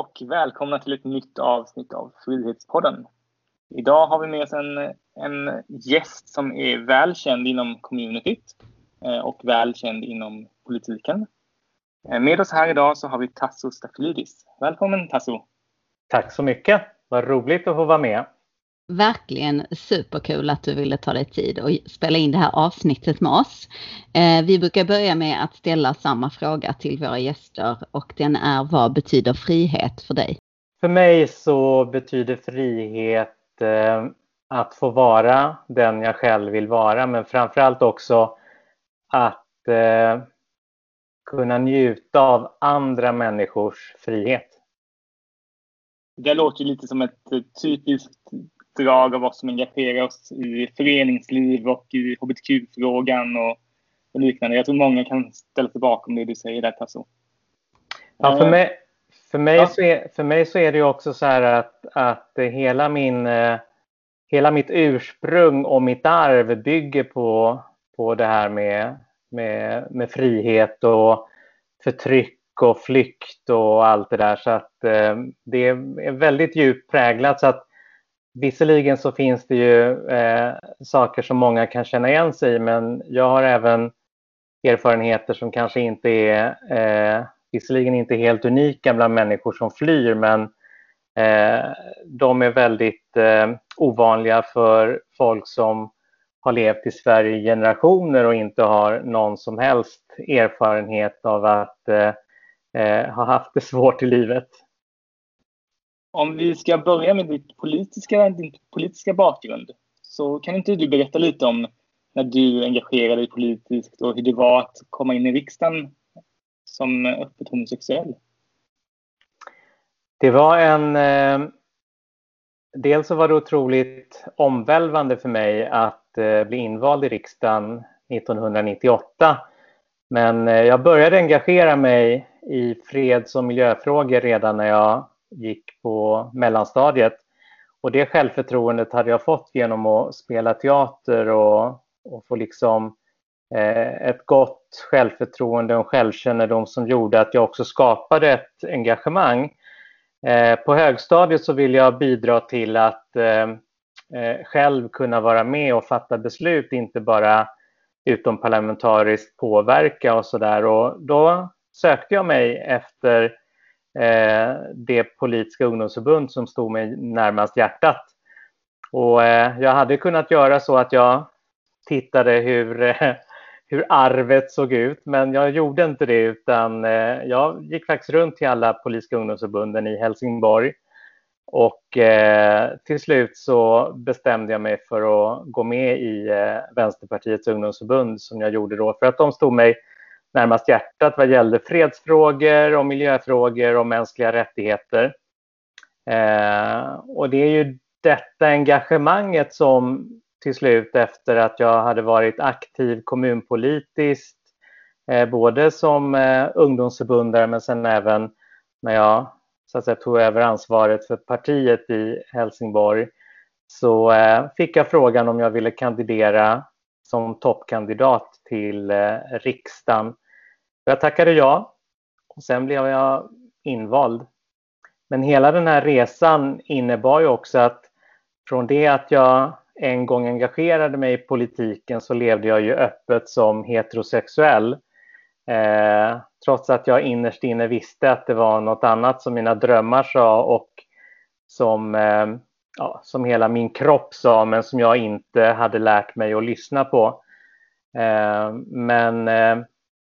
Och välkomna till ett nytt avsnitt av Frihetspodden. Idag har vi med oss en, en gäst som är välkänd inom communityt eh, och välkänd inom politiken. Eh, med oss här idag så har vi Tasso Stafilidis. Välkommen Tasso! Tack så mycket! Vad roligt att få vara med. Verkligen superkul att du ville ta dig tid och spela in det här avsnittet med oss. Eh, vi brukar börja med att ställa samma fråga till våra gäster och den är vad betyder frihet för dig? För mig så betyder frihet eh, att få vara den jag själv vill vara men framförallt också att eh, kunna njuta av andra människors frihet. Det låter lite som ett typiskt drag av oss som engagerar oss i föreningsliv och i hbtq-frågan och, och liknande. Jag tror många kan ställa sig bakom det du säger där Tasso. Ja, för mig, för mig, ja. så, är, för mig så är det också så här att, att hela, min, eh, hela mitt ursprung och mitt arv bygger på, på det här med, med, med frihet och förtryck och flykt och allt det där. Så att eh, det är väldigt djupt präglat. Så att Visserligen så finns det ju eh, saker som många kan känna igen sig i men jag har även erfarenheter som kanske inte är, eh, visserligen inte helt unika bland människor som flyr men eh, de är väldigt eh, ovanliga för folk som har levt i Sverige i generationer och inte har någon som helst erfarenhet av att eh, eh ha haft det svårt i livet. Om vi ska börja med ditt politiska, din politiska bakgrund så kan inte du berätta lite om när du engagerade dig politiskt och hur det var att komma in i riksdagen som öppet homosexuell? Det var en... Eh, dels så var det otroligt omvälvande för mig att eh, bli invald i riksdagen 1998. Men eh, jag började engagera mig i freds och miljöfrågor redan när jag gick på mellanstadiet. Och det självförtroendet hade jag fått genom att spela teater och, och få liksom eh, ett gott självförtroende och självkännedom som gjorde att jag också skapade ett engagemang. Eh, på högstadiet så ville jag bidra till att eh, eh själv kunna vara med och fatta beslut, inte bara utomparlamentariskt påverka och sådär. Och då sökte jag mig efter Eh, det politiska ungdomsförbund som stod mig närmast hjärtat. Och eh, jag hade kunnat göra så att jag tittade hur, hur arvet såg ut, men jag gjorde inte det utan eh, jag gick faktiskt runt till alla politiska ungdomsförbunden i Helsingborg. Och till slut så bestämde jag mig för att gå med i Vänsterpartiets ungdomsförbund som jag gjorde då för att de stod mig närmast hjärtat vad gällde fredsfrågor och miljöfrågor och mänskliga rättigheter. Eh, och det är ju detta engagemanget som till slut efter att jag hade varit aktiv kommunpolitiskt, eh, både som eh, ungdomsförbundare men sen även när jag så att säga, tog över ansvaret för partiet i Helsingborg, så eh, fick jag frågan om jag ville kandidera som toppkandidat till eh, riksdagen. Jag tackade ja och sen blev jag invald. Men hela den här resan innebar ju också att från det att jag en gång engagerade mig i politiken så levde jag ju öppet som heterosexuell. Eh, trots att jag innerst inne visste att det var något annat som mina drömmar sa och som, eh, ja, som hela min kropp sa men som jag inte hade lärt mig att lyssna på. Eh, men eh,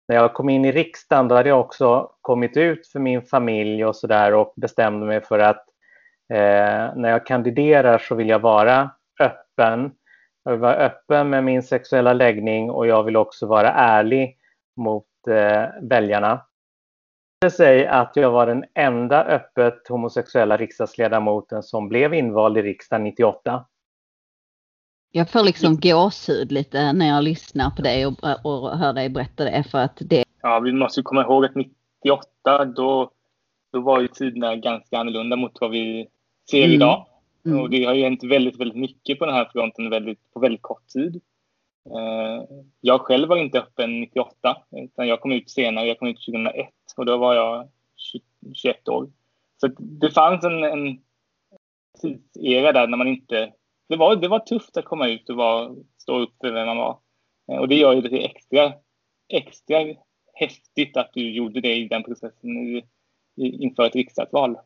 när jag kom in i riksdagen då hade jag också kommit ut för min familj och sådär och bestämde mig för att eh, när jag kandiderar så vill jag vara öppen. Jag vill vara öppen med min sexuella läggning och jag vill också vara ärlig mot eh, väljarna. Sig att jag var den enda öppet homosexuella riksdagsledamoten som blev invald i riksdagen 98. Jag får liksom gåshud lite när jag lyssnar på dig och, och hör dig berätta det. För att det... Ja, vi måste komma ihåg att 98 då, då var ju tiderna ganska annorlunda mot vad vi ser mm. idag. Mm. Och det har ju hänt väldigt, väldigt mycket på den här fronten väldigt, på väldigt kort tid. Uh, jag själv var inte öppen 98, utan jag kom ut senare. Jag kom ut 2001 och då var jag 21 år. Så det fanns en, en tidsera där när man inte... Det var, det var tufft att komma ut och var, stå upp för vem man var. Eh, och det gör ju det extra, extra häftigt att du gjorde det i den processen i, inför ett riksdagsval.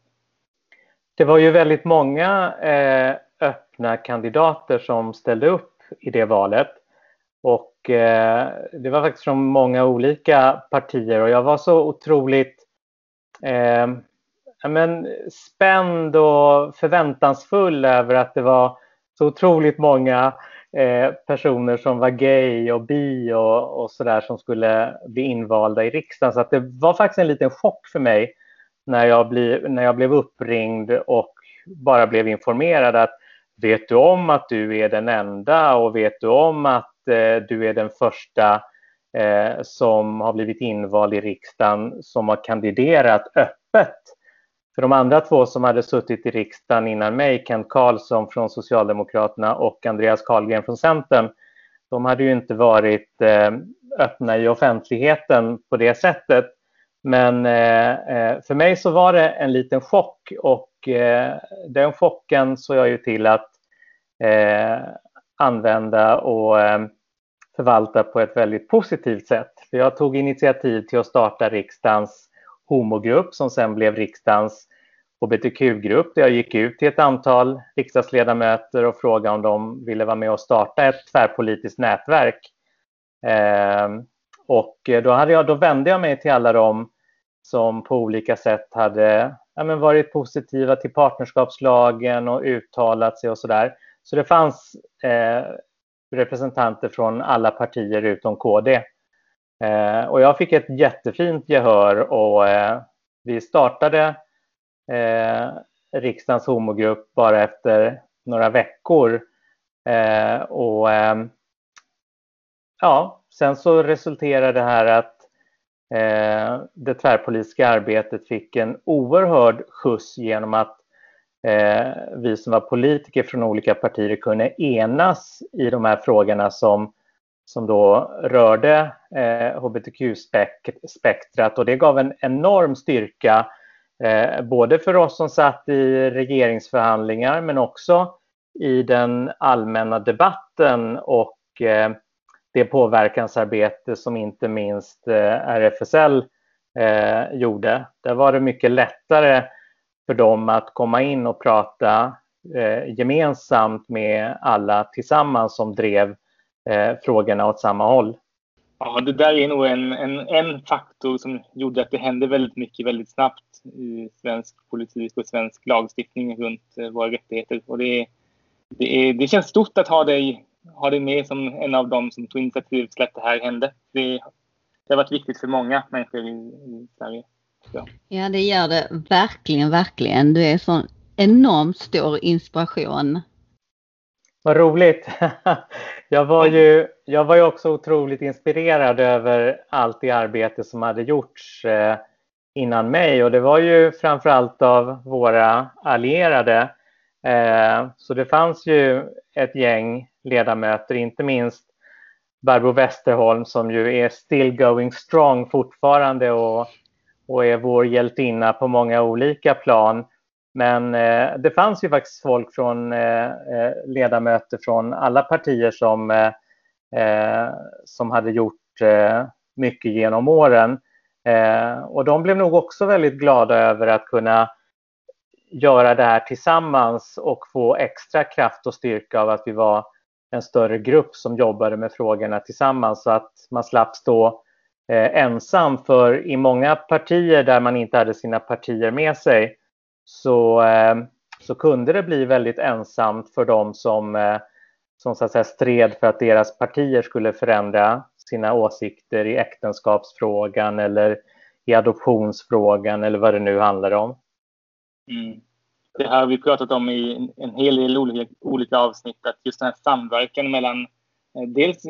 Det var ju väldigt många eh, öppna kandidater som ställde upp i det valet. Och eh, det var faktiskt från många olika partier och jag var så otroligt eh, men, spänd och förväntansfull över att det var så otroligt många eh, personer som var gay och bi och, och sådär som skulle bli invalda i riksdagen. Så att det var faktiskt en liten chock för mig när jag, bli, när jag blev uppringd och bara blev informerad att vet du om att du är den enda och vet du om att eh, du är den första eh, som har blivit invald i riksdagen som har kandiderat öppet. För de andra två som hade suttit i riksdagen innan mig, Kent Karlsson från Socialdemokraterna och Andreas Carlgren från Centern, de hade ju inte varit eh, öppna i offentligheten på det sättet. Men eh, eh, för mig så var det en liten chock och eh, den chocken såg jag ju till att eh, använda och eh, förvalta på ett väldigt positivt sätt. För jag tog initiativ till att starta riksdagens homogrupp som sen blev riksdagens hbtq-grupp där jag gick ut till ett antal riksdagsledamöter och frågade om de ville vara med och starta ett tvärpolitiskt nätverk. Eh, och eh, då, hade jag, då vände jag mig till alla de som på olika sätt hade ja, men varit positiva till partnerskapslagen och uttalat sig och sådär. Så det fanns eh, representanter från alla partier utom KD. Eh, och jag fick ett jättefint gehör och eh, vi startade eh, riksdagens homogrupp bara efter några veckor. Eh, och eh, ja, sen så resulterade det här att eh, det tvärpolitiska arbetet fick en oerhörd skjuts genom att eh, vi som var politiker från olika partier kunde enas i de här frågorna som, som då rörde eh, hbtq-spektrat. Och det gav en enorm styrka eh, både för oss som satt i regeringsförhandlingar men också i den allmänna debatten och eh, det påverkansarbete som inte minst eh, RFSL eh, gjorde. Där var det mycket lättare för dem att komma in och prata eh, gemensamt med alla tillsammans som drev eh, frågorna åt samma håll. Ja, det där är nog en, en, en faktor som gjorde att det hände väldigt mycket väldigt snabbt i svensk politik och svensk lagstiftning runt eh, våra rättigheter. Och det, det, är, det känns stort att ha dig ha dig med som en av dem som tog initiativ till att det här hände. Det, det har varit viktigt för många människor i, i Sverige. Så. Ja, det gör det verkligen, verkligen. Du är sån enormt stor inspiration. Vad roligt! Jag var, ju, jag var ju också otroligt inspirerad över allt det arbete som hade gjorts eh, innan mig och det var ju framförallt av våra allierade. Eh, så det fanns ju ett gäng ledamöter, inte minst Barbro Westerholm som ju är still going strong fortfarande och, och är vår hjältinna på många olika plan. Men eh, det fanns ju faktiskt folk från eh, eh ledamöter från alla partier som, eh, eh, som hade gjort eh, mycket genom åren. Eh, och de blev nog också väldigt glada över att kunna göra det här tillsammans och få extra kraft och styrka av att vi var en större grupp som jobbade med frågorna tillsammans så att man slapp stå eh, ensam. För i många partier där man inte hade sina partier med sig så, eh, så kunde det bli väldigt ensamt för dem som, eh, som så att säga, stred för att deras partier skulle förändra sina åsikter i äktenskapsfrågan eller i adoptionsfrågan eller vad det nu handlar om. Mm det här har vi pratat om i en hel del olika, olika avsnitt, att just den här samverkan mellan eh, dels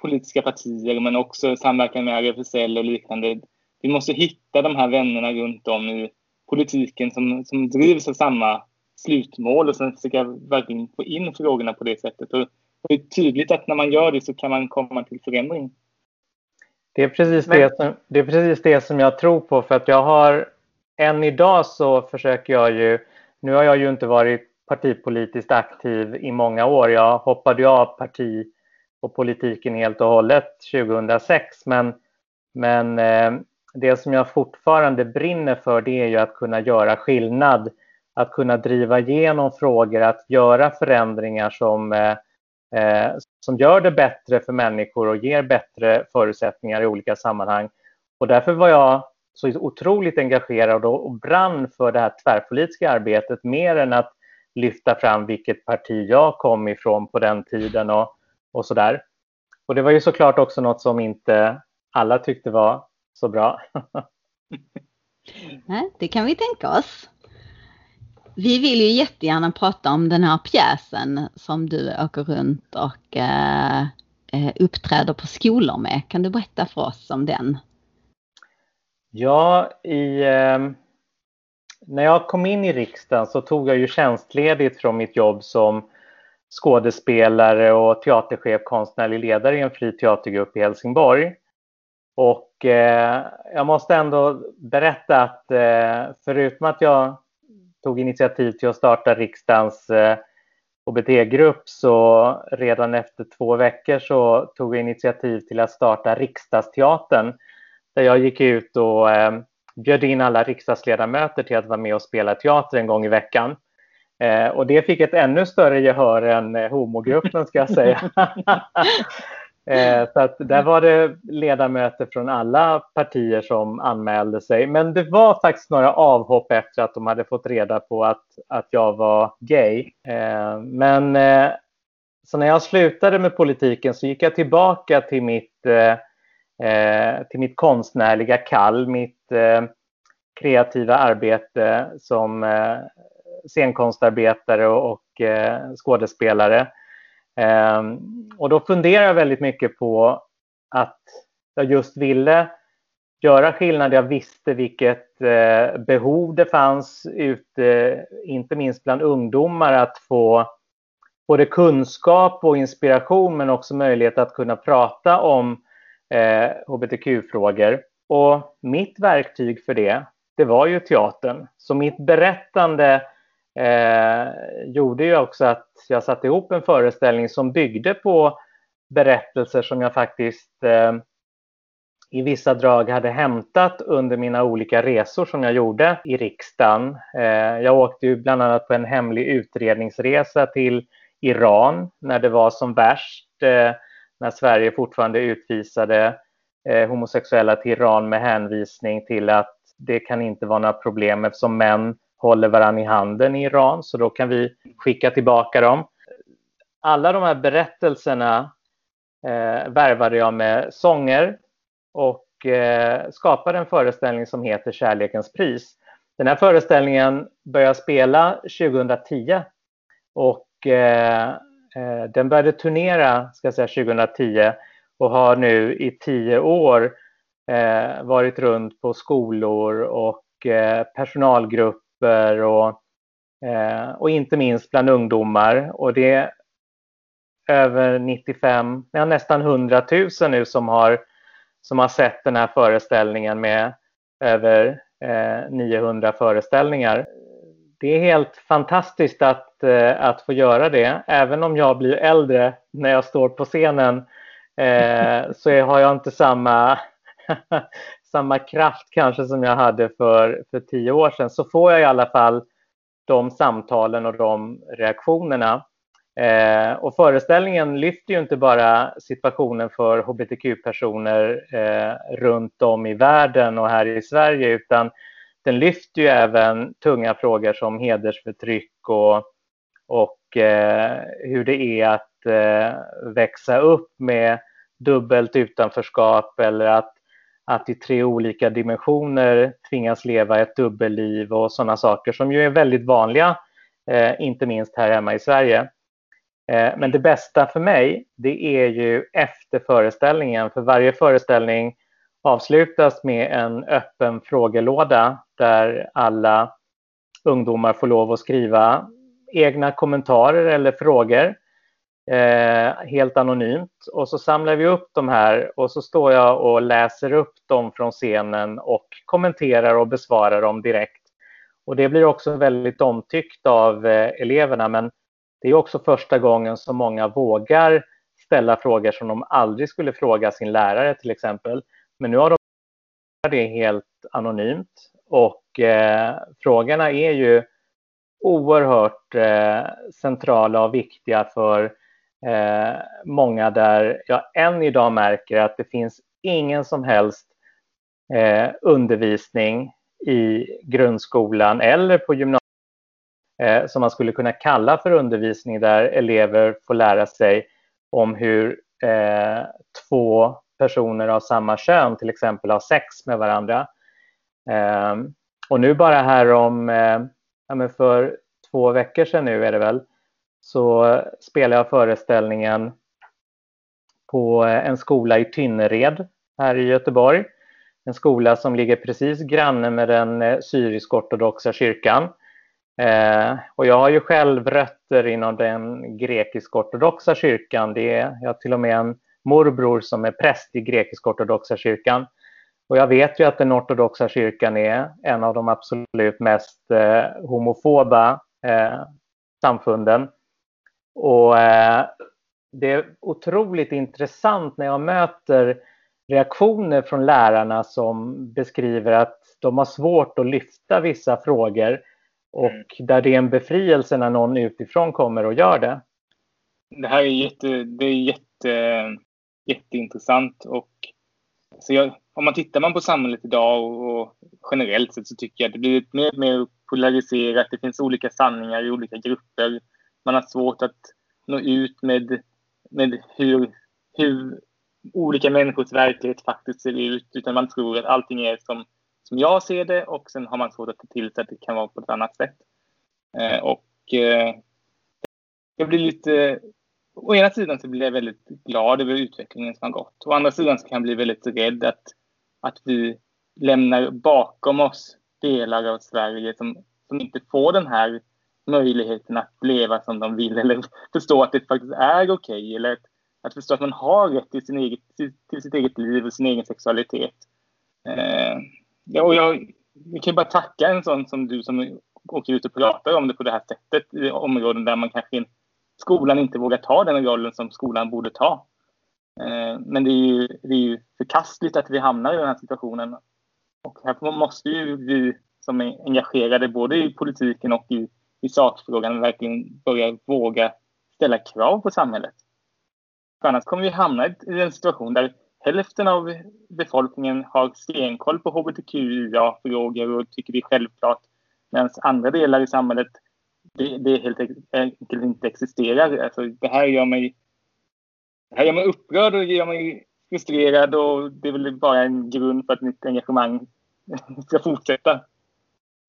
politiska partier men också samverkan med RFSL och liknande. Vi måste hitta de här vännerna runt om i politiken som, som drivs av samma slutmål och sen försöka verkligen få in frågorna på det sättet. Och det är tydligt att när man gör det så kan man komma till förändring. Det är precis, det som, det, är precis det som jag tror på för att jag har än idag så försöker jag ju, nu har jag ju inte varit partipolitiskt aktiv i många år. Jag hoppade av parti och politiken helt och hållet 2006. Men, men eh, det som jag fortfarande brinner för det är ju att kunna göra skillnad. Att kunna driva igenom frågor, att göra förändringar som, eh, eh som gör det bättre för människor och ger bättre förutsättningar i olika sammanhang. Och därför var jag så otroligt engagerad och brann för det här tvärpolitiska arbetet mer än att lyfta fram vilket parti jag kom ifrån på den tiden och, och där. Och det var ju såklart också något som inte alla tyckte var så bra. Nej, det kan vi tänka oss. Vi vill ju jättegärna prata om den här pjäsen som du åker runt och eh, eh uppträder på skolor med. Kan du berätta för oss om den? Ja, i, eh, när jag kom in i riksdagen så tog jag ju tjänstledigt från mitt jobb som skådespelare och teaterchef, konstnärlig ledare i en fri teatergrupp i Helsingborg. Och eh, jag måste ändå berätta att eh, förutom att jag tog initiativ till att starta riksdagens eh, HBT-grupp så redan efter två veckor så tog jag initiativ till att starta Riksdagsteatern där jag gick ut och eh, bjöd in alla riksdagsledamöter till att vara med och spela teater en gång i veckan. Eh, och det fick ett ännu större gehör än eh, homogruppen ska jag säga. eh, så att där var det ledamöter från alla partier som anmälde sig. Men det var faktiskt några avhopp efter att de hade fått reda på att, att jag var gay. Eh, men eh, så när jag slutade med politiken så gick jag tillbaka till mitt eh, Eh, till mitt konstnärliga kall, mitt eh, kreativa arbete som eh, scenkonstarbetare och skådespelare. Och då funderar jag väldigt mycket på att jag just ville göra skillnad. Jag visste vilket behov det fanns ute, inte minst bland ungdomar, att få både kunskap och inspiration men också möjlighet att kunna prata om eh, hbtq-frågor. Och mitt verktyg för det, det var ju teatern. Så mitt berättande eh, gjorde ju också att jag satte ihop en föreställning som byggde på berättelser som jag faktiskt eh, i vissa drag hade hämtat under mina olika resor som jag gjorde i riksdagen. Eh, jag åkte ju bland annat på en hemlig utredningsresa till Iran när det var som värst. Eh, när Sverige fortfarande utvisade eh, homosexuella till Iran med hänvisning till att det kan inte vara några problem eftersom män håller varandra i handen i Iran, så då kan vi skicka tillbaka dem. Alla de här berättelserna eh, värvade jag med sånger och eh, skapade en föreställning som heter Kärlekens pris. Den här föreställningen började spela 2010 och Eh, Eh, den började turnera ska säga, 2010 och har nu i tio år eh, varit runt på skolor och eh, personalgrupper och, eh, och inte minst bland ungdomar. Och det är över 95, ja, nästan 100 000 nu som har, som har sett den här föreställningen med över eh, 900 föreställningar det är helt fantastiskt att, eh, att få göra det. Även om jag blir äldre när jag står på scenen eh, så har jag inte samma, samma kraft kanske som jag hade för, för tio år sedan. Så får jag i alla fall de samtalen och de reaktionerna. Eh, och föreställningen lyfter ju inte bara situationen för hbtq-personer eh, runt om i världen och här i Sverige utan den lyfter ju även tunga frågor som hedersförtryck och, och eh, hur det är att eh, växa upp med dubbelt utanförskap eller att, att i tre olika dimensioner tvingas leva ett dubbelliv och sådana saker som ju är väldigt vanliga, eh, inte minst här hemma i Sverige. Eh, men det bästa för mig, det är ju efter föreställningen, för varje föreställning avslutas med en öppen frågelåda där alla ungdomar får lov att skriva egna kommentarer eller frågor. eh, helt anonymt. Och så samlar vi upp de här och så står jag och läser upp dem från scenen och kommenterar och besvarar dem direkt. Och det blir också väldigt omtyckt av eh, eleverna, men det är också första gången som många vågar ställa frågor som de aldrig skulle fråga sin lärare till exempel. Men nu har de det helt anonymt. Och eh, frågorna är ju oerhört eh, centrala och viktiga för eh, många där jag än idag märker att det finns ingen som helst eh, undervisning i grundskolan eller på gymnasiet eh, som man skulle kunna kalla för undervisning där elever får lära sig om hur eh, två personer av samma kön till exempel har sex med varandra. Eh, och nu bara här om, eh, ja, för två veckor sedan nu är det väl, så spelade jag föreställningen på eh, en skola i Tynnered här i Göteborg. En skola som ligger precis granne med den eh, syrisk-ortodoxa kyrkan. Eh, och jag har ju själv rötter inom den grekisk-ortodoxa kyrkan. Det är, jag har till och med en morbror som är präst i grekisk-ortodoxa kyrkan. Och jag vet ju att den ortodoxa kyrkan är en av de absolut mest eh, homofoba eh, samfunden. Och eh, det är otroligt intressant när jag möter reaktioner från lärarna som beskriver att de har svårt att lyfta vissa frågor och mm. där det är en befrielse när någon utifrån kommer och gör det. Det här är, jätte, det är jätte, jätteintressant och så jag, om man tittar man på samhället idag och, och, generellt sett så tycker jag att det blir mer och mer polariserat. Det finns olika sanningar i olika grupper. Man har svårt att nå ut med, med hur, hur olika människors verklighet faktiskt ser ut. Utan man tror att allting är som, som jag ser det och sen har man svårt att ta till sig att det kan vara på ett annat sätt. Eh, och eh, jag blir lite... Å ena sidan så blir jag väldigt glad över utvecklingen som har gått. Å andra sidan så kan jag bli väldigt rädd att, att vi lämnar bakom oss delar av Sverige som, som inte får den här möjligheten att leva som de vill eller förstå att det faktiskt är okej okay, eller att, att förstå att man har rätt till, sin eget, till, till sitt eget liv och sin egen sexualitet. Eh, ja, och jag, jag kan bara tacka en sån som du som åker ut och pratar om det på det här sättet i områden där man kanske skolan inte vågar ta den rollen som skolan borde ta. Eh, men det är, ju, det är ju förkastligt att vi hamnar i den här situationen och här måste ju vi som är engagerade både i politiken och i, i sakfrågan verkligen börja våga ställa krav på samhället. För annars kommer vi hamna i en situation där hälften av befolkningen har stenkoll på hbtqia-frågor och tycker det är självklart. Medan andra delar i samhället det, det helt enkelt inte existerar. Alltså, det här gör mig det här gör mig upprörd och gör mig frustrerad och det är väl bara en grund för att mitt engagemang ska fortsätta.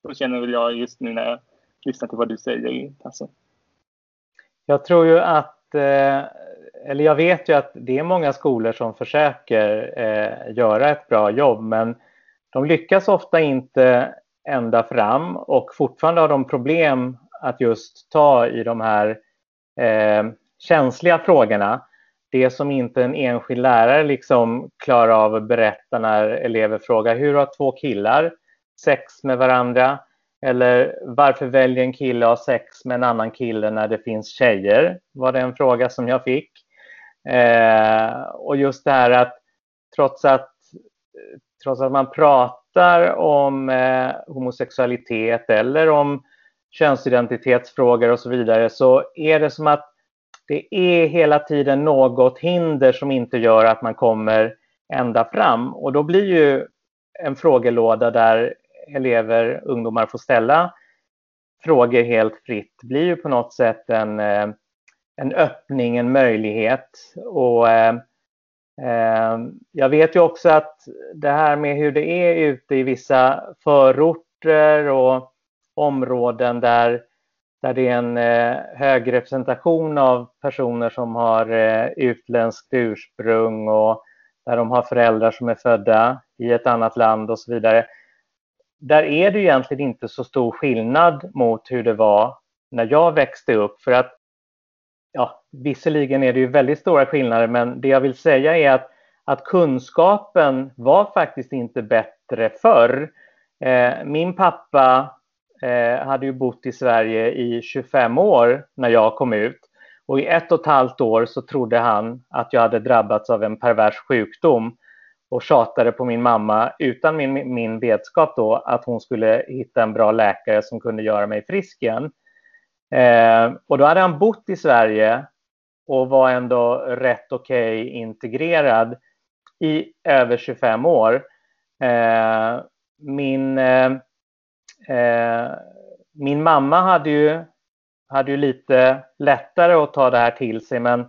Så känner väl jag just nu när jag lyssnar till vad du säger, Tasse. Jag tror ju att, eh, eller jag vet ju att det är många skolor som försöker eh, göra ett bra jobb, men de lyckas ofta inte ända fram och fortfarande har de problem att just ta i de här eh, känsliga frågorna det som inte en enskild lärare liksom klarar av att berätta när elever frågar hur har två killar sex med varandra? Eller varför väljer en kille att ha sex med en annan kille när det finns tjejer? var det en fråga som jag fick. Eh, och just det här att trots att, trots att man pratar om eh, homosexualitet eller om könsidentitetsfrågor och så vidare så är det som att det är hela tiden något hinder som inte gör att man kommer ända fram. Och då blir ju en frågelåda där elever, ungdomar får ställa frågor helt fritt, blir ju på något sätt en, eh, en öppning, en möjlighet. Och eh, eh, jag vet ju också att det här med hur det är ute i vissa förorter och områden där där det är en eh, hög representation av personer som har eh, utländskt ursprung och där de har föräldrar som är födda i ett annat land och så vidare. Där är det egentligen inte så stor skillnad mot hur det var när jag växte upp för att ja, visserligen är det ju väldigt stora skillnader, men det jag vill säga är att, att kunskapen var faktiskt inte bättre förr. Eh, min pappa eh, hade ju bott i Sverige i 25 år när jag kom ut och i ett och ett halvt år så trodde han att jag hade drabbats av en pervers sjukdom och tjatade på min mamma utan min, min vetskap då att hon skulle hitta en bra läkare som kunde göra mig frisk igen. Eh, och då hade han bott i Sverige och var ändå rätt okej okay integrerad i över 25 år. Eh, min, eh, eh, min mamma hade ju, hade ju lite lättare att ta det här till sig men,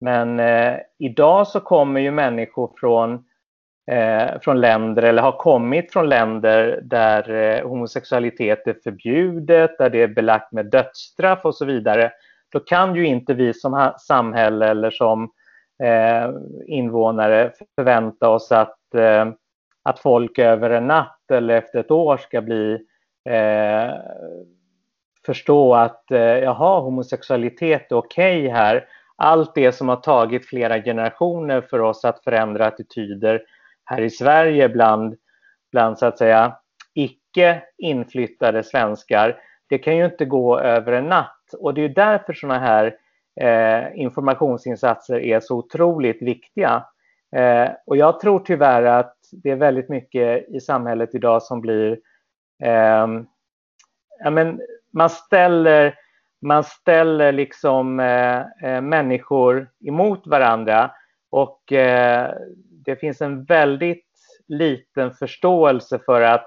men eh, idag så kommer ju människor från eh, från länder eller har kommit från länder där eh, homosexualitet är förbjudet, där det är belagt med dödsstraff och så vidare, då kan ju inte vi som samhälle eller som eh, invånare förvänta oss att, eh, att folk över en natt eller efter ett år ska bli eh, förstå att eh, jaha, homosexualitet är okej okay här. Allt det som har tagit flera generationer för oss att förändra attityder här i Sverige bland, bland så att säga icke inflyttade svenskar, det kan ju inte gå över en natt. Och det är därför sådana här eh, informationsinsatser är så otroligt viktiga. Eh, och jag tror tyvärr att det är väldigt mycket i samhället idag som blir... Eh, ja, men man ställer, man ställer liksom eh, eh, människor emot varandra och eh, det finns en väldigt liten förståelse för att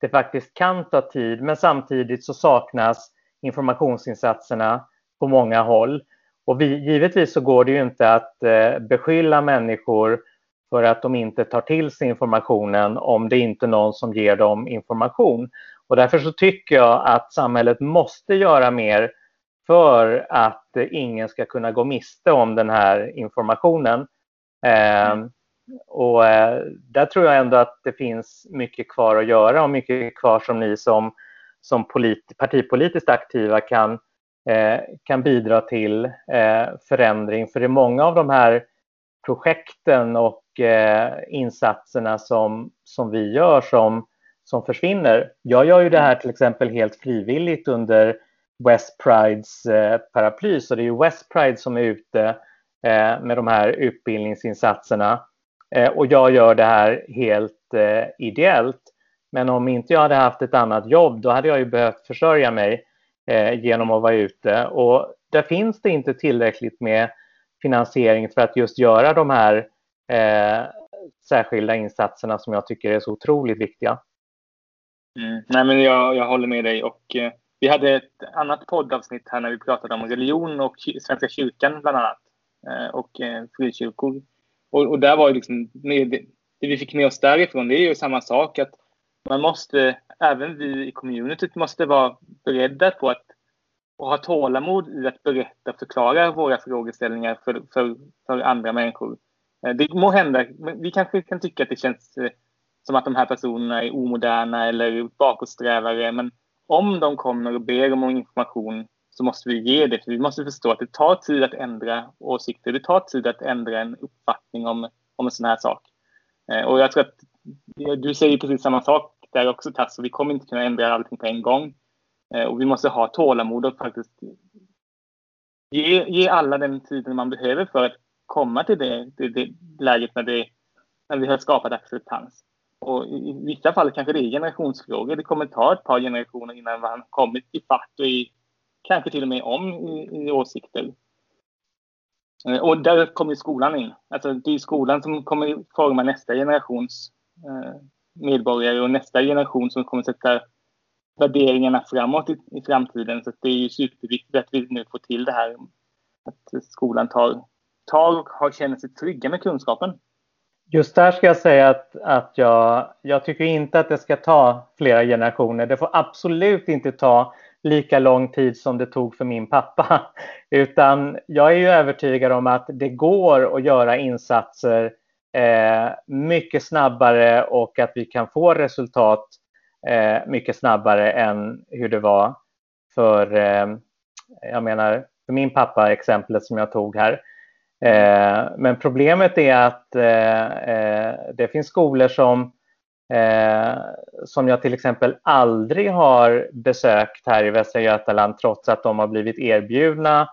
det faktiskt kan ta tid, men samtidigt så saknas informationsinsatserna på många håll. Och vi, givetvis så går det ju inte att eh, beskylla människor för att de inte tar till sig informationen om det inte är någon som ger dem information. Och därför så tycker jag att samhället måste göra mer för att ingen ska kunna gå miste om den här informationen. Eh, och eh, där tror jag ändå att det finns mycket kvar att göra och mycket kvar som ni som, som polit, partipolitiskt aktiva kan, eh, kan bidra till eh, förändring. För det är många av de här projekten och eh, insatserna som, som vi gör som, som försvinner. Jag gör ju det här till exempel helt frivilligt under West Prides eh, paraply, så det är ju West Pride som är ute eh, med de här utbildningsinsatserna. Eh, och jag gör det här helt eh, ideellt. Men om inte jag hade haft ett annat jobb, då hade jag ju behövt försörja mig eh, genom att vara ute. Och där finns det inte tillräckligt med finansiering för att just göra de här eh, särskilda insatserna som jag tycker är så otroligt viktiga. Mm. Nej, men jag, jag håller med dig. Och, eh, vi hade ett annat poddavsnitt här när vi pratade om religion och Svenska kyrkan bland annat. Eh, och eh, frikyrkor. Och, och där var ju liksom, det, det vi fick med oss därifrån, det är ju samma sak att man måste, även vi i communityt måste vara beredda på att och ha tålamod i att berätta och förklara våra frågeställningar för, för, för andra människor. Eh, det må hända, vi kanske kan tycka att det känns eh, som att de här personerna är omoderna eller bakåtsträvare, men om de kommer och ber om information så måste vi ge det. För vi måste förstå att det tar tid att ändra åsikter. Det tar tid att ändra en uppfattning om, om en sån här sak. Eh, och jag tror att du säger precis samma sak där också Tasso. Vi kommer inte kunna ändra allting på en gång. Och vi måste ha tålamod och faktiskt ge, ge alla den tiden man behöver för att komma till det, det, det läget när, det, när vi har skapat acceptans. Och i vissa fall kanske det är generationsfrågor. Det kommer ta ett par generationer innan man kommit i fatt och i kanske till och med om i, i åsikter. Eh, och där kommer skolan in. Alltså det är skolan som kommer forma nästa generations eh, medborgare och nästa generation som kommer sätta värderingarna framåt i, i framtiden. Så det är ju superviktigt att vi nu får till det här. Att skolan tar, tag och har, känner sig trygga med kunskapen. Just där ska jag säga att, att jag, jag tycker inte att det ska ta flera generationer. Det får absolut inte ta lika lång tid som det tog för min pappa. Utan jag är ju övertygad om att det går att göra insatser eh, mycket snabbare och att vi kan få resultat eh, mycket snabbare än hur det var för, eh, jag menar, för min pappa, exemplet som jag tog här. Eh, men problemet är att eh, eh det finns skolor som, eh, som jag till exempel aldrig har besökt här i Västra Götaland trots att de har blivit erbjudna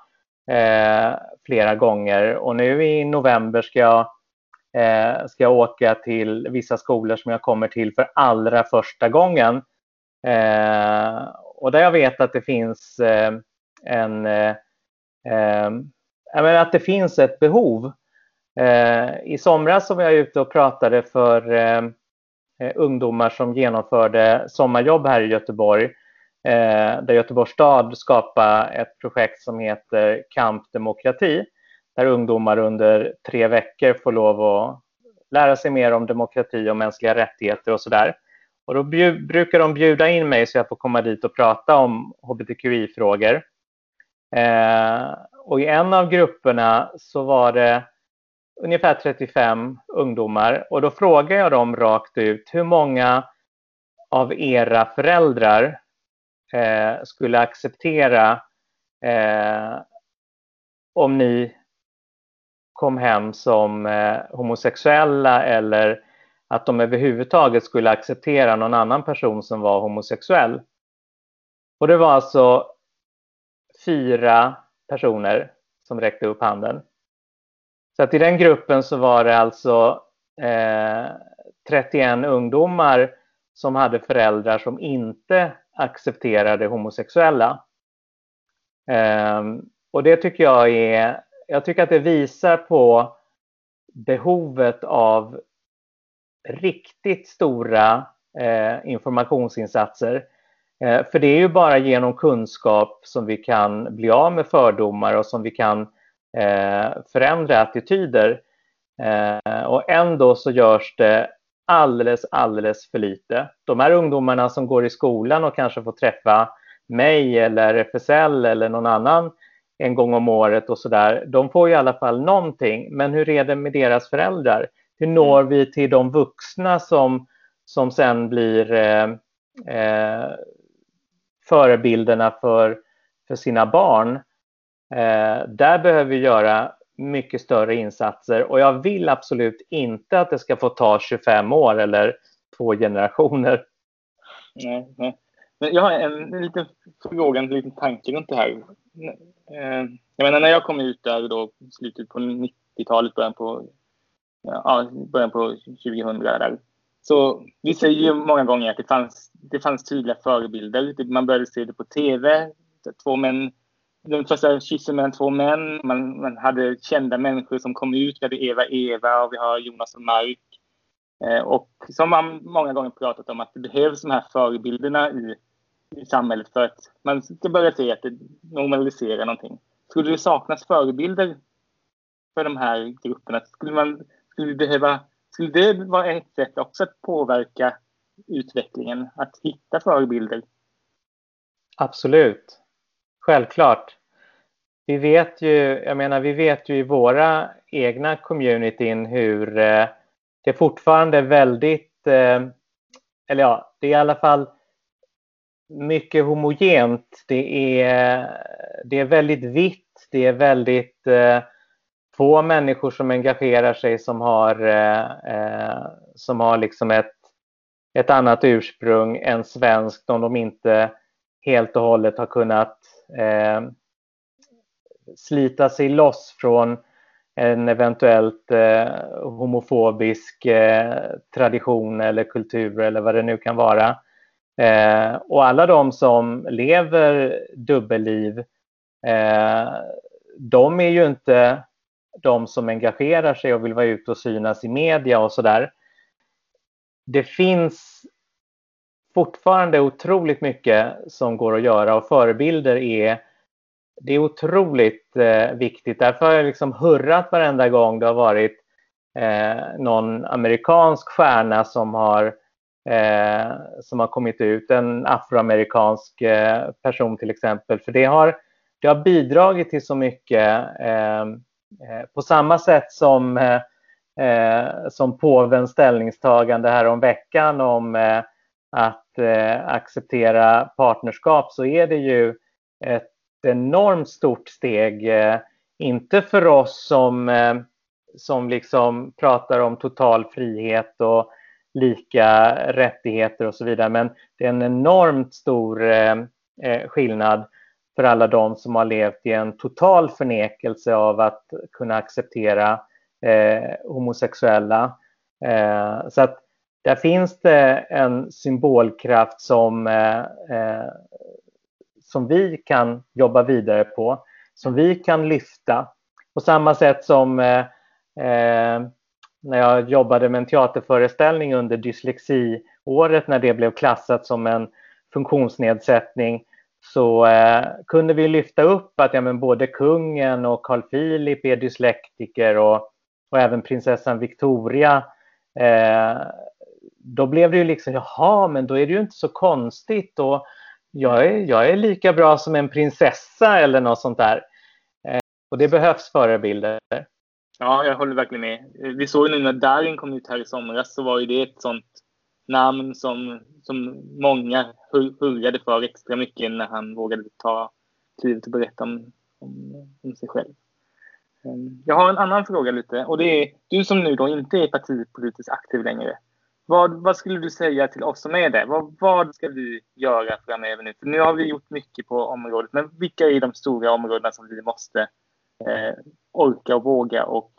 eh, flera gånger. Och nu i november ska jag, ska jag åka till vissa skolor som jag kommer till för allra första gången. och där jag vet att det finns en menar att det finns ett behov. Eh, I somras så var jag ute och pratade för eh, eh ungdomar som genomförde sommarjobb här i Göteborg. Eh, där Göteborgs stad skapade ett projekt som heter Kamp Demokrati. Där ungdomar under tre veckor får lov att lära sig mer om demokrati och mänskliga rättigheter och sådär. Och då brukar de bjuda in mig så jag får komma dit och prata om hbtqi-frågor. Eh, och i en av grupperna så var det ungefär 35 ungdomar och då frågade jag dem rakt ut hur många av era föräldrar eh, skulle acceptera eh, om ni kom hem som eh, homosexuella eller att de överhuvudtaget skulle acceptera någon annan person som var homosexuell. Och det var alltså fyra personer som räckte upp handen. Så att i den gruppen så var det alltså eh, 31 ungdomar som hade föräldrar som inte accepterade homosexuella. Eh, och det tycker jag är, jag tycker att det visar på behovet av riktigt stora eh, informationsinsatser Eh, för det är ju bara genom kunskap som vi kan bli av med fördomar och som vi kan eh, förändra attityder. Eh, och ändå så görs det alldeles, alldeles för lite. De här ungdomarna som går i skolan och kanske får träffa mig eller FSL eller någon annan en gång om året och sådär, de får i alla fall någonting. Men hur är det med deras föräldrar? Hur når vi till de vuxna som, som sen blir eh, eh, förebilderna för, för sina barn. Eh, där behöver vi göra mycket större insatser och jag vill absolut inte att det ska få ta 25 år eller två generationer. Nej, nej. Men jag har en, en liten fråga, en liten tanke runt det här. Eh, jag menar när jag kom ut där då slutet på 90-talet, början på, ja, början på 2000 där, så vi säger ju många gånger att det fanns, det fanns tydliga förebilder. Man började se det på tv. Två män, den första kyssen mellan två män. Man, man hade kända människor som kom ut. Vi hade Eva Eva och vi har Jonas och Mark. Eh, och som man många gånger pratat om att det behövs de här förebilderna i, i samhället för att man ska börja se att det normaliserar någonting. Skulle det saknas förebilder för de här grupperna? Skulle, man, skulle vi behöva skulle det vara ett sätt också att påverka utvecklingen? Att hitta förebilder? Absolut. Självklart. Vi vet ju, jag menar, vi vet ju i våra egna communityn hur eh, det fortfarande är väldigt, eh, eller ja, det är i alla fall mycket homogent. Det är, det är väldigt vitt, det är väldigt eh, få människor som engagerar sig som har, eh, eh, som har liksom ett, ett annat ursprung än svenskt om de inte helt och hållet har kunnat eh, slita sig loss från en eventuellt eh, homofobisk eh, tradition eller kultur eller vad det nu kan vara. Eh, och alla de som lever dubbelliv, eh, de är ju inte de som engagerar sig och vill vara ute och synas i media och sådär. Det finns fortfarande otroligt mycket som går att göra och förebilder är det är otroligt eh, viktigt. Därför har jag liksom hurrat varenda gång det har varit eh, någon amerikansk stjärna som har, eh, som har kommit ut. En afroamerikansk eh, person till exempel. För det har, det har bidragit till så mycket eh, Eh, på samma sätt som, eh, eh, som påvens ställningstagande här om veckan om eh, att acceptera partnerskap så är det ju ett enormt stort steg. Eh, inte för oss som, eh, som liksom pratar om total frihet och lika rättigheter och så vidare. Men det är en enormt stor eh, skillnad för alla de som har levt i en total förnekelse av att kunna acceptera eh, homosexuella. Eh, så att där finns det en symbolkraft som, eh, eh som vi kan jobba vidare på, som vi kan lyfta. På samma sätt som eh, eh, när jag jobbade med en teaterföreställning under dyslexiåret när det blev klassat som en funktionsnedsättning så eh, kunde vi lyfta upp att ja, men både kungen och Carl Philip är dyslektiker och, och även prinsessan Victoria. Eh, då blev det ju liksom, jaha, men då är det ju inte så konstigt. Och jag, är, jag är lika bra som en prinsessa eller något sånt där. Eh, och det behövs förebilder. Ja, jag håller verkligen med. Vi såg ju nu när Darin kom ut här i somras så var ju det ett sånt namn som, som många hurrade för extra mycket när han vågade ta klivet och berätta om, om, om sig själv. Ehm, jag har en annan fråga lite och det är du som nu då inte är partipolitiskt aktiv längre. Vad, vad skulle du säga till oss som är det? Vad, vad ska vi göra framöver nu? För nu har vi gjort mycket på området, men vilka är de stora områdena som vi måste eh, orka och våga och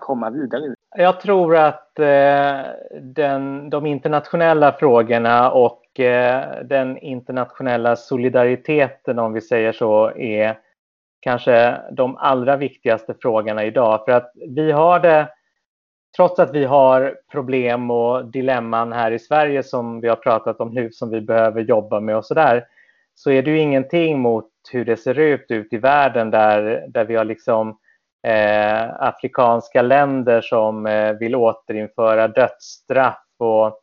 komma vidare i? Jag tror att eh, den, de internationella frågorna och eh, den internationella solidariteten, om vi säger så, är kanske de allra viktigaste frågorna idag. För att vi har det, trots att vi har problem och dilemman här i Sverige som vi har pratat om nu, som vi behöver jobba med och så där, så är det ju ingenting mot hur det ser ut ute i världen där, där vi har liksom eh, afrikanska länder som eh, vill återinföra dödsstraff och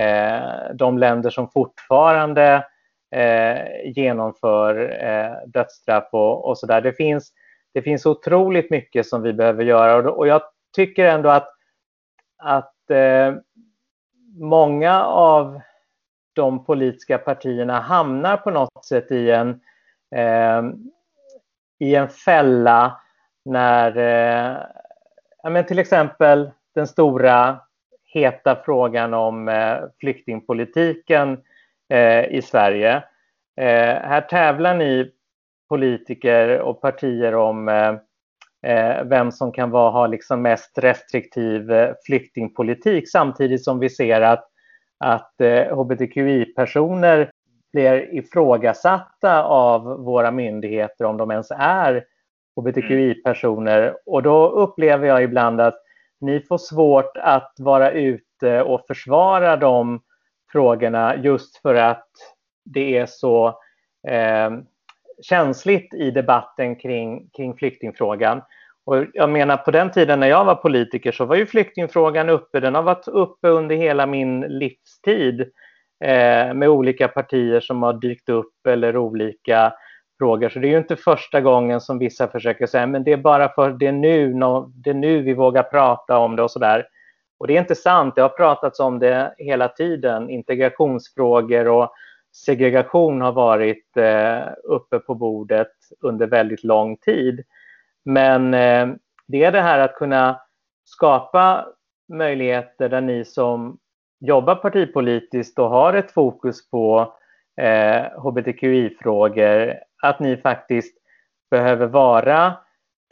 eh, de länder som fortfarande eh, genomför eh, dödsstraff och, och så där. Det finns, det finns otroligt mycket som vi behöver göra och, och jag tycker ändå att, att eh, många av de politiska partierna hamnar på något sätt i en, eh, i en fälla när eh, ja, men till exempel den stora heta frågan om eh, flyktingpolitiken eh, i Sverige. Eh, här tävlar ni politiker och partier om eh, eh vem som kan vara, ha liksom mest restriktiv eh, flyktingpolitik samtidigt som vi ser att, att eh, hbtqi-personer blir ifrågasatta av våra myndigheter om de ens är hbtqi-personer och då upplever jag ibland att ni får svårt att vara ute och försvara de frågorna just för att det är så eh, känsligt i debatten kring, kring flyktingfrågan. Och jag menar på den tiden när jag var politiker så var ju flyktingfrågan uppe, den har varit uppe under hela min livstid eh, med olika partier som har dykt upp eller olika frågor. Så det är ju inte första gången som vissa försöker säga men det är bara för det är nu, det är nu vi vågar prata om det och sådär. Och det är inte sant, det har pratats om det hela tiden. Integrationsfrågor och segregation har varit eh, uppe på bordet under väldigt lång tid. Men eh, det är det här att kunna skapa möjligheter där ni som jobbar partipolitiskt och har ett fokus på eh, hbtqi-frågor att ni faktiskt behöver vara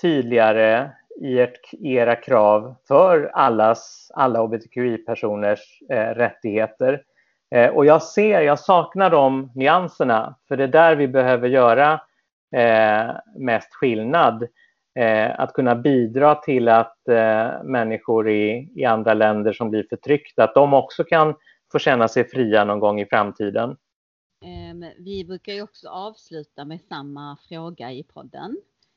tydligare i ert, era krav för allas, alla hbtqi-personers eh, rättigheter. Eh, och jag ser, jag saknar de nyanserna, för det är där vi behöver göra eh, mest skillnad. Eh, att kunna bidra till att eh, människor i, i andra länder som blir förtryckta, att de också kan få känna sig fria någon gång i framtiden. Ehm, vi brukar ju också avsluta med samma fråga i podden.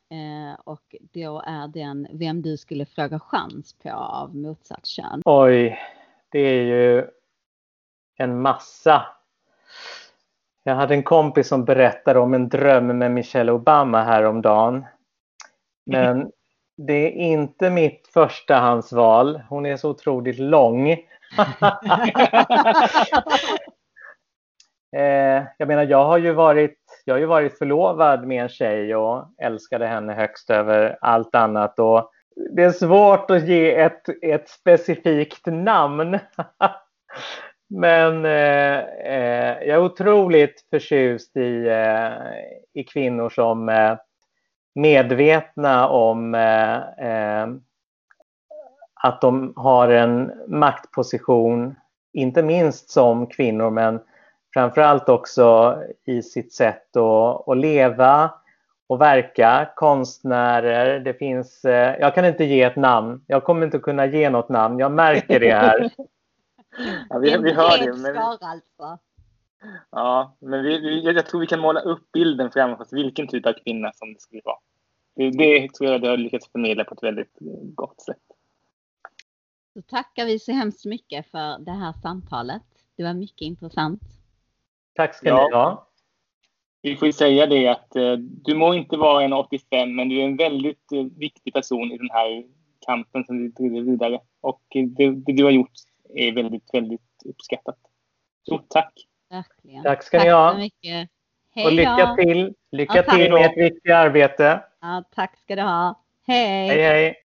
Ehm, och då är den vem du skulle fråga chans på av motsatt kön. Oj, det är ju en massa. Jag hade en kompis som berättade om en dröm med Michelle Obama häromdagen. Men det är inte mitt förstahandsval. Hon är så otroligt lång. Eh, jag menar, jag har ju varit Jag har ju varit förlovad med en tjej och älskade henne högst över allt annat. Och det är svårt att ge ett, ett specifikt namn. Men eh, eh, jag är otroligt förtjust i, eh, i kvinnor som är eh, medvetna om eh, eh, att de har en maktposition, inte minst som kvinnor, men framförallt också i sitt sätt att, att leva och verka. Konstnärer, det finns, jag kan inte ge ett namn. Jag kommer inte kunna ge något namn. Jag märker det här. Ja, vi, vi hör det. Men... Alltså. Ja, men vi, vi, jag tror vi kan måla upp bilden framför oss vilken typ av kvinna som det skulle vara. Det, det tror jag du har lyckats förmedla på ett väldigt gott sätt. Då tackar vi så hemskt mycket för det här samtalet. Det var mycket intressant. Tack ska ja. ni ha. Vi får ju säga det att eh, du må inte vara en 85 men du är en väldigt eh, viktig person i den här kampen som vi driver vidare. Och det, det du har gjort är väldigt, väldigt uppskattat. Stort tack! Verkligen. Tack ska tack ni ha! Mycket. Hej och lycka till! Lycka ja, till med ert viktiga arbete! Ja, tack ska du ha! Hej! Hej, hej!